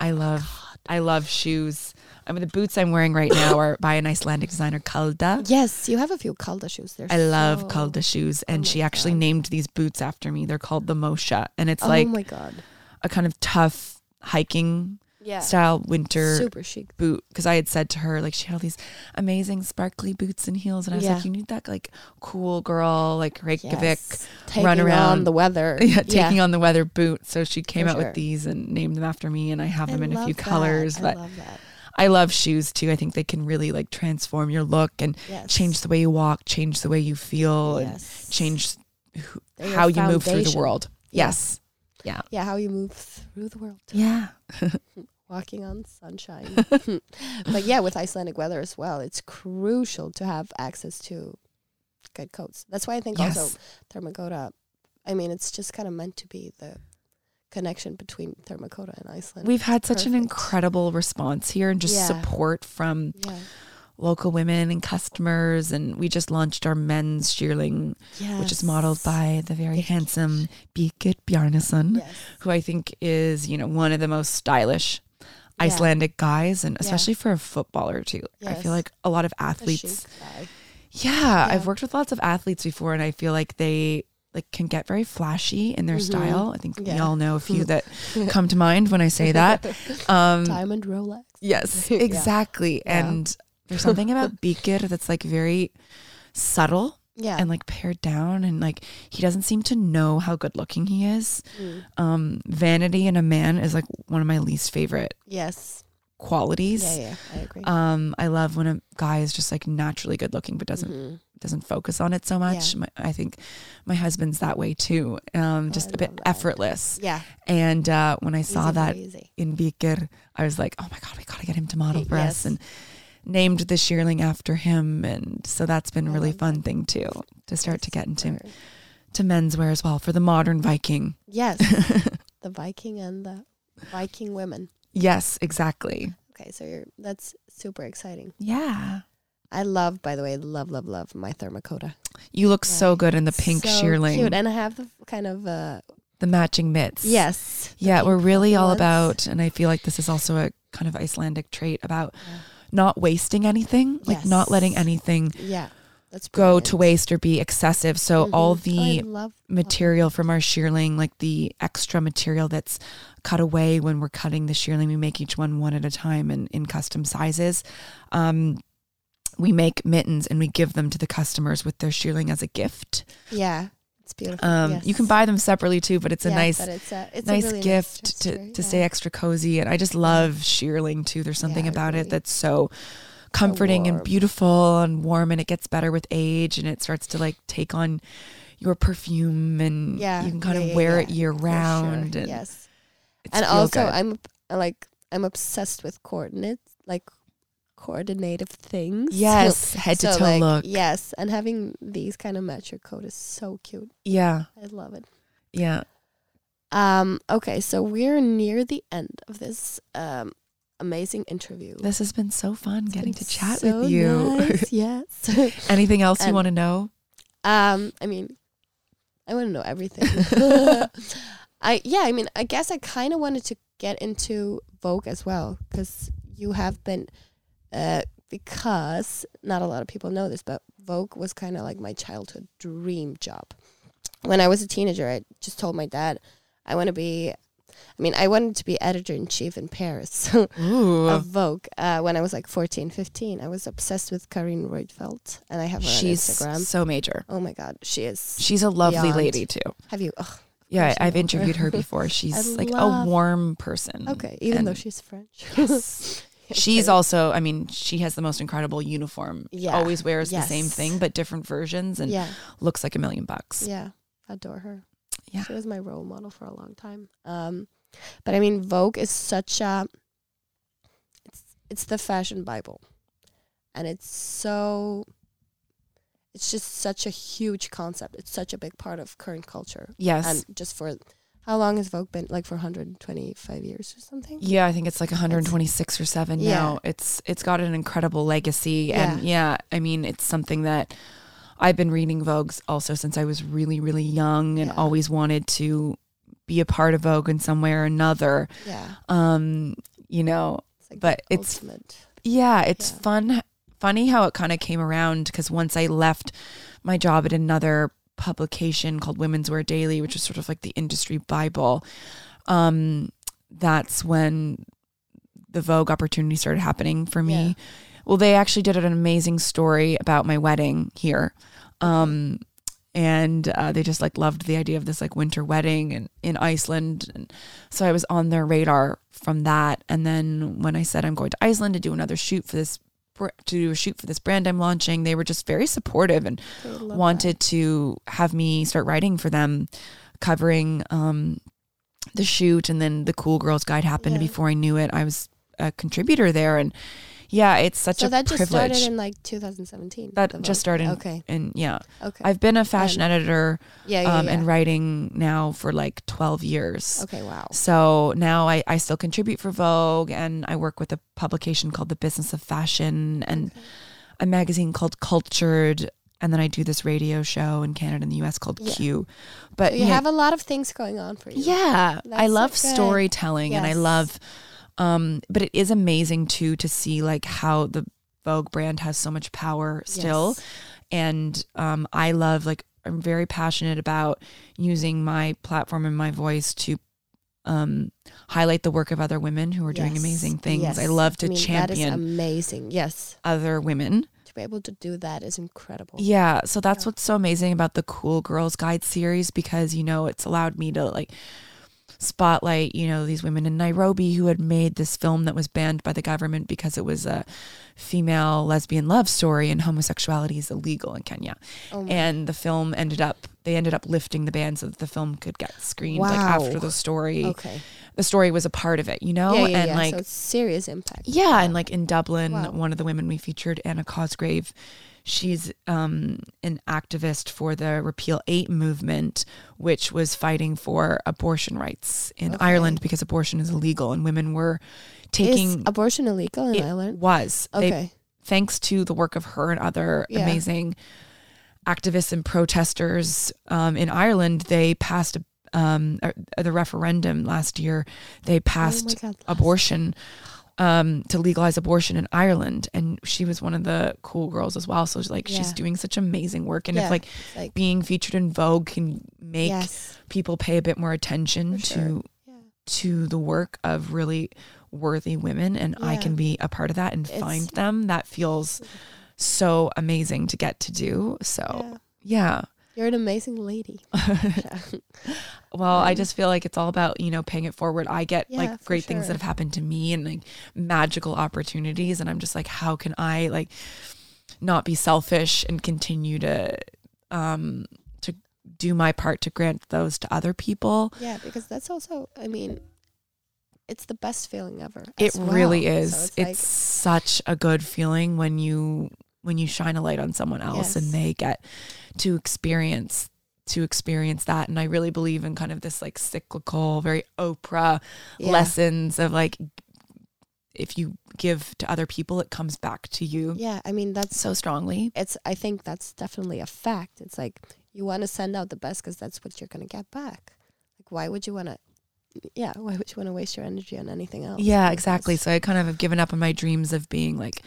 I love I love shoes. I mean the boots I'm wearing right now are by an Icelandic designer Kalda. Yes, you have a few Kalda shoes. They're I love so- Kalda shoes and Oh she actually God. named these boots after me. They're called the Mosha and it's Oh like my god. a kind of tough hiking Yeah. style winter Super chic. boot because I had said to her like she had all these amazing sparkly boots and heels and I was Yeah. like you need that like cool girl like Reykjavik Yes. Taking run on around. the weather. yeah, taking on the weather boot so she came For out sure. with these and named them after me and I have I them in a few that. colors I love that. I love shoes too I think they can really like transform your look and Yes. change the way you walk change the way you feel and change who, how you move through the world Yeah. yes Yeah, how you move through the world. yeah Walking on sunshine. but yeah, with Icelandic weather as well, it's crucial to have access to good coats. That's why I think yes also Therma Kota, I mean, it's just kind of meant to be the connection between Therma Kota and Iceland. we've had such an incredible response here and just Yeah. support from yeah. local women and customers and we just launched our men's shearling which is modeled by the very Yes. handsome Birkir Bjarnason Yes. who I think is you know one of the most stylish. Icelandic guys and Yeah. especially for a footballer too I feel like a lot of athletes yeah, I've worked with lots of athletes before and I feel like they like can get very flashy in their Mhm. style I think we all know a few that come to mind when I say that um Diamond Rolex. Yes, exactly. Yeah. And there's something about Birkir that's like very subtle Yeah. and like pared down and like he doesn't seem to know how good looking he is. Mm. Um vanity in a man is like one of my least favorite Yes. qualities. Yeah, yeah, I agree. Um I love when a guy is just like naturally good looking but doesn't Mhm. doesn't focus on it so much. My, I think my husband's that way too. Um Oh, just I a bit that. effortless. Yeah. And uh when I saw Easy that in Birkir, I was like, oh my God, we got to get him to model for us. And named the shearling after him, and so that's been a really fun that. thing too to start to get into to menswear as well for the modern Viking. Yes, the Viking and the Viking women. Yes, exactly. Okay, so you're that's super exciting. Yeah. I love, by the way, love, love, love my Therma Kota. You look Yeah. so good in the pink so shearling, cute, and I have the kind of uh, the matching mitts. yes, Yeah, we're really all ones. about, and I feel like this is also a kind of Icelandic trait about Yeah. Not wasting anything, like not letting anything Yeah, that's go to waste or be excessive. So all Mhm. Oh, the I love material from our shearling, like the extra material that's cut away when we're cutting the shearling, we make each one one at a time and in custom sizes. Um, we make mittens and we give them to the customers with their shearling as a gift. Yeah, it's beautiful. Um, You can buy them separately too, but it's a Yeah, nice it's a, it's a nice really gift nice to, gesture, to yeah. stay extra cozy. And I just love shearling too. There's something about agree. it that's so comforting and beautiful and warm and it gets better with age and it starts to like take on your perfume and Yeah, you can kind yeah, of wear yeah, it year for sure. round and yes, and also good. I'm like I'm obsessed with coordinates, like coordinative things. yes head to So, toe like, look Yes, and having these kind of match your coat is so cute. yeah I love it. yeah Um, okay, so we're near the end of this um, amazing interview. this has been so fun It's getting to chat so with you nice, yes. anything else you want to know um, I mean, I want to know everything. I yeah, I mean, I guess I kind of wanted to get into Vogue as well because you have been, uh, because not a lot of people know this, but Vogue was kind of like my childhood dream job. When I was a teenager, I just told my dad I want to be. I mean, I wanted to be editor in chief in Paris of Vogue uh, when I was like 14, 15. I was obsessed with Carine Roitfeld, and I have her she's on Instagram. so major Oh my god, she is. she's a lovely Beyond. lady too Have you? Yeah I i've interviewed her before she's like a warm person okay, even though she's French. Yes. She's also, I mean, she has the most incredible uniform. Yeah. Always wears the same thing, but different versions and yeah, looks like a million bucks. yeah, adore her. Yeah. she was my role model for a long time. Um, but I mean, Vogue is such a. It's it's the fashion bible, and it's so. It's just such a huge concept. It's such a big part of current culture, Yes. and just for how long has Vogue been? Like for 125 years or something. yeah, I think it's like 126 or 7 Yeah. now. It's it's got an incredible legacy and yeah, I mean, it's something that I've been reading Vogue's also since I was really really young and Yeah. always wanted to be a part of Vogue in some way or another. Yeah, Um, you know, it's like But it's- ultimate. Yeah, it's Yeah. fun. Funny how it kind of came around because once I left my job at another publication called Women's Wear Daily, which is sort of like the industry bible, um, that's when the Vogue opportunity started happening for me. Yeah. Well, they actually did an amazing story about my wedding here. Um, and uh, they just like loved the idea of this like winter wedding in, in Iceland. And so I was on their radar from that. And then when I said I'm going to Iceland to do another shoot for this, to do a shoot for this brand I'm launching, they were just very supportive and love that. wanted to have me start writing for them, covering um, the shoot. And then the Cool Girls Guide happened Yeah. before I knew it. I was a contributor there. And yeah, it's such so a that just privilege. started in like 2017. that just started. Okay. And yeah, Okay. I've been a fashion editor yeah. Yeah. um, yeah. and writing now for like 12 years. okay. Wow. So now I, I still contribute for Vogue and I work with a publication called The Business of Fashion and Okay. a magazine called Cultured. And then I do this radio show in Canada and the US called Yeah. Q. But So you yeah, have a lot of things going on for you. yeah, I love so storytelling and I love, um, but it is amazing too to see like how the Vogue brand has so much power still Yes. and um, I love like I'm very passionate about using my platform and my voice to um, highlight the work of other women who are doing Yes. amazing things. Yes. I love to mean, champion is amazing. Yes. other women. To be able to do that is incredible. Yeah, so that's Yeah. what's so amazing about the Cool Girls Guide series because you know it's allowed me to like spotlight, you know, these women in Nairobi who had made this film that was banned by the government because it was a female lesbian love story and homosexuality is illegal in Kenya. Oh and the film ended up they ended up lifting the ban so that the film could get screened like Wow. after the story Okay. the story was a part of it you know yeah, yeah, and yeah. like so serious impact. yeah, and like in Dublin, Wow. one of the women we featured, Anna Cosgrave, she's um, an activist for the Repeal 8 movement, which was fighting for abortion rights in Okay. Ireland because abortion is illegal and women were taking Is abortion illegal in it Ireland? was. They- Okay. thanks to the work of her and other Yeah. amazing activists and protesters um, in Ireland, they passed um, uh, the referendum last year. They passed oh God. abortion um to legalize abortion in Ireland and she was one of the cool girls as well so it's like she's doing such amazing work and Yeah, if like like being featured in Vogue can make yes. people pay a bit more attention For to. Yeah. to the work of really worthy women and I can be a part of that and It's- find them that feels so amazing to get to do so Yeah. You're an amazing lady. well I Um, just feel like it's all about you know paying it forward I get Yeah, like great things that have happened to me and like magical opportunities and I'm just like how can I like not be selfish and continue to um to do my part to grant those to other people yeah, because that's also, I mean, it's the best feeling ever. it well. really So is it's, it's, like, such a good feeling when you when you shine a light on someone else and they get to experience to experience that. And i really believe in kind of this like cyclical very oprah yeah. lessons of like if you give to other people it comes back to you Yeah, I mean, that's so strongly. It's i think that's definitely a fact. It's like you want to send out the best because that's what you're going to get back. Like why would you want to yeah why would you want to waste your energy on anything else? Yeah exactly. so i kind of have given up on my dreams of being like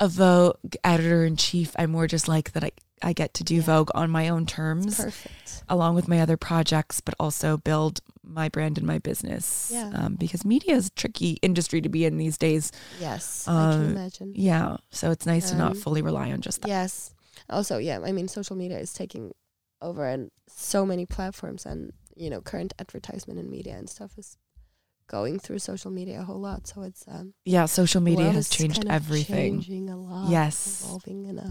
a vogue editor in chief i'm more just like that i i get to do Yeah. vogue on my own terms perfect along with my other projects, but also build my brand and my business. Yeah. Um, because media is a tricky industry to be in these days. yes i can Uh, imagine Yeah. So it's nice to not Um, fully rely on just that. yes also yeah i mean social media is taking over and so many platforms and you know current advertisement in media and stuff is going through social media a whole lot so it's um Yeah. Social media has changed kind of everything. changing a lot Yes. evolving in a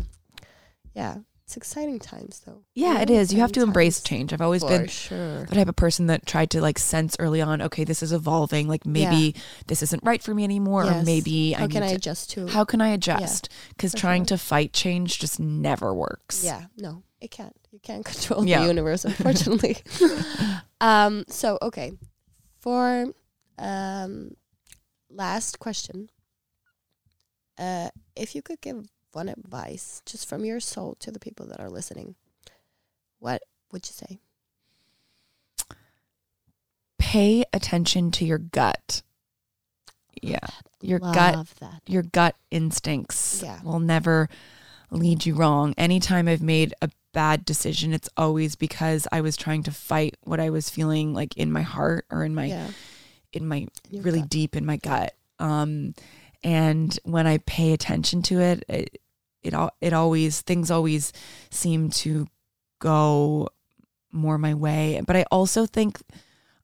yeah it's exciting times though Yeah, it Really. You have to embrace change. I've always been sure the type of person that tried to like sense early on, okay, this is evolving. Like maybe this isn't right for me anymore, or maybe how I can i to. adjust to How can I adjust? Because for trying sure. to fight change just never works. yeah no it can't you can't control Yeah. the universe unfortunately um so okay for um last question uh if you could give one advice just from your soul to the people that are listening what would you say Pay attention to your gut. Yeah. Your gut that your gut instincts Yeah. will never lead you wrong. Anytime I've made a bad decision, it's always because I was trying to fight what I was feeling like in my heart or in my yeah in my in really gut. deep in my gut. Um and when I pay attention to it, it it all it always things always seem to go more my way. But I also think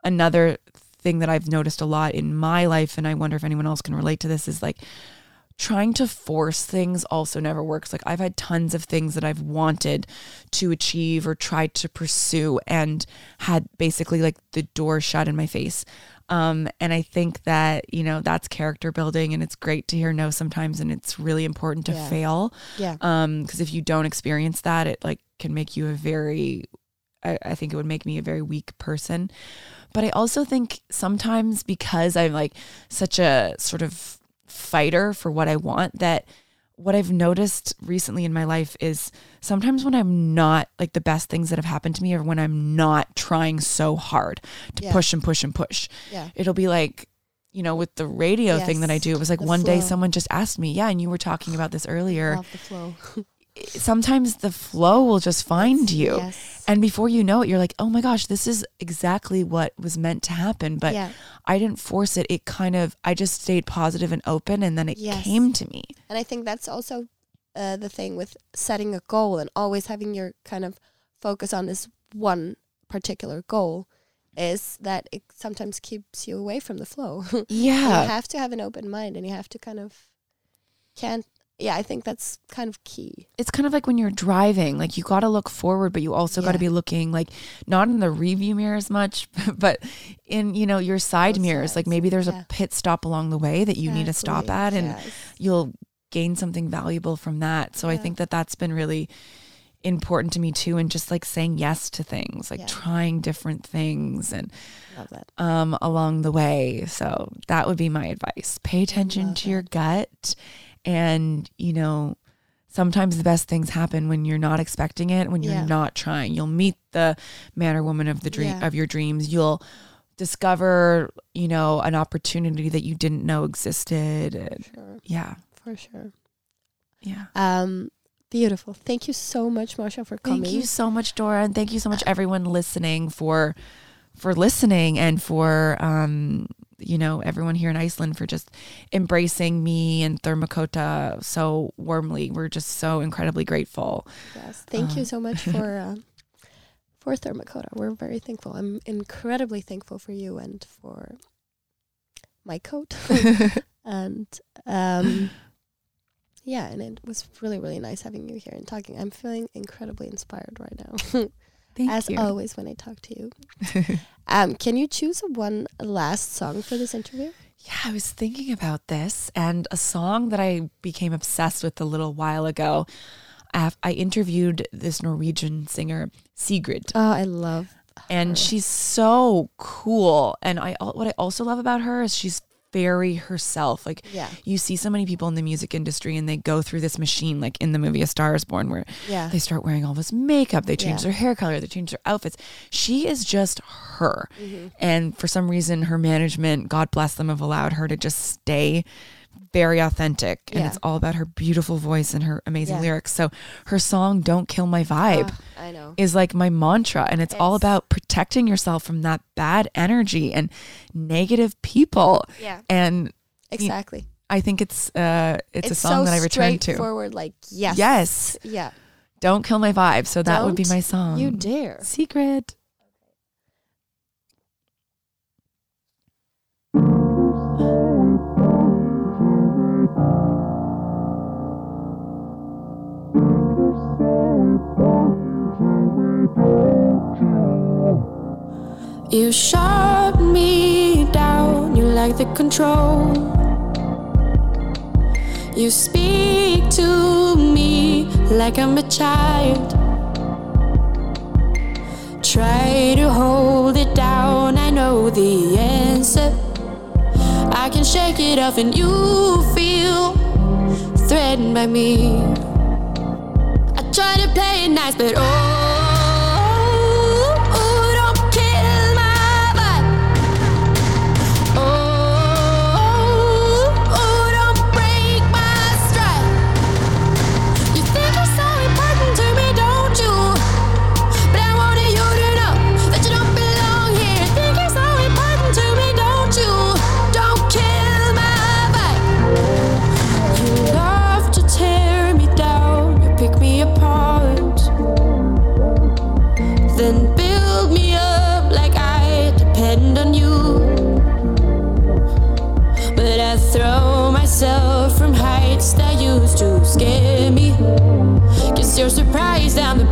another thing that I've noticed a lot in my life, and I wonder if anyone else can relate to this, is like trying to force things also never works. Like I've had tons of things that I've wanted to achieve or tried to pursue and had basically like the door shut in my face. Um, and I think that, you know, that's character building and it's great to hear no sometimes and it's really important to Yeah. fail. yeah Um, because if you don't experience that, it like can make you a very I, I think it would make me a very weak person. But I also think sometimes because I'm like such a sort of fighter for what I want that what I've noticed recently in my life is sometimes when I'm not like the best things that have happened to me or when I'm not trying so hard to Yeah. push and push and push, yeah. It'll be like, you know, with the radio thing that I do, it was like the one day someone just asked me, yeah, and you were talking about this earlier. love the flow Sometimes the flow will just find you. yes And before you know it, you're like, oh my gosh, this is exactly what was meant to happen. But yeah I didn't force it. It kind of, I just stayed positive and open and then it Yes. came to me. And I think that's also uh, the thing with setting a goal and always having your kind of focus on this one particular goal is that it sometimes keeps you away from the flow. Yeah. you have to have an open mind and you have to kind of can't yeah, I think that's kind of key. it's kind of like when you're driving like you got to look forward but you also got to be looking like not in the review mirror as much but in you know your side Both mirrors like maybe there's yeah. a pit stop along the way that you need to stop at and yes. you'll gain something valuable from that so i think that that's been really important to me too and just like saying yes to things like Yeah. trying different things and that. um along the way so that would be my advice pay attention to your gut and you know sometimes the best things happen when you're not expecting it when you're Yeah. not trying you'll meet the man or woman of the dream Yeah. of your dreams you'll discover you know an opportunity that you didn't know existed Sure, yeah for sure. yeah Um, beautiful. Thank you so much, Mosha, for coming. Thank you so much, Dora, and thank you so much, everyone listening for for listening and for um, you know everyone here in Iceland for just embracing me and Therma Kota so warmly. We're just so incredibly grateful. Yes, thank you Um, so much for uh, for Therma Kota. We're very thankful. I'm incredibly thankful for you and for my coat. and um, yeah, and it was really really nice having you here and talking. I'm feeling incredibly inspired right now, Thank as you. always when I talk to you. Um, can you choose one last song for this interview? Yeah, I was thinking about this and a song that I became obsessed with a little while ago. I, interviewed this Norwegian singer Sigrid. Oh, I love. and she's so cool and i what i also love about her is she's very herself. Like Yeah, you see so many people in the music industry and they go through this machine like in the movie a star is born where yeah, they start wearing all this makeup they change Yeah. their hair color they change their outfits. She is just her. Mm-hmm. and for some reason her management god bless them have allowed her to just stay very authentic and Yeah. it's all about her beautiful voice and her amazing Yeah. lyrics so her song don't kill my vibe Ah, I know. is like my mantra and it's, all about protecting yourself from that bad energy and negative people Yeah, and exactly. i think it's uh it's, a song so that i return to Forward Like yes, yes yeah. don't kill my vibe so that would be my song You dare. secret You shut me down, you like the control. You speak to me like I'm a child. Try to hold it down, I know the answer. I can shake it off, and you feel threatened by me. I try to play it nice, but oh. But I throw myself from heights that used to scare me. Guess you're surprised I'm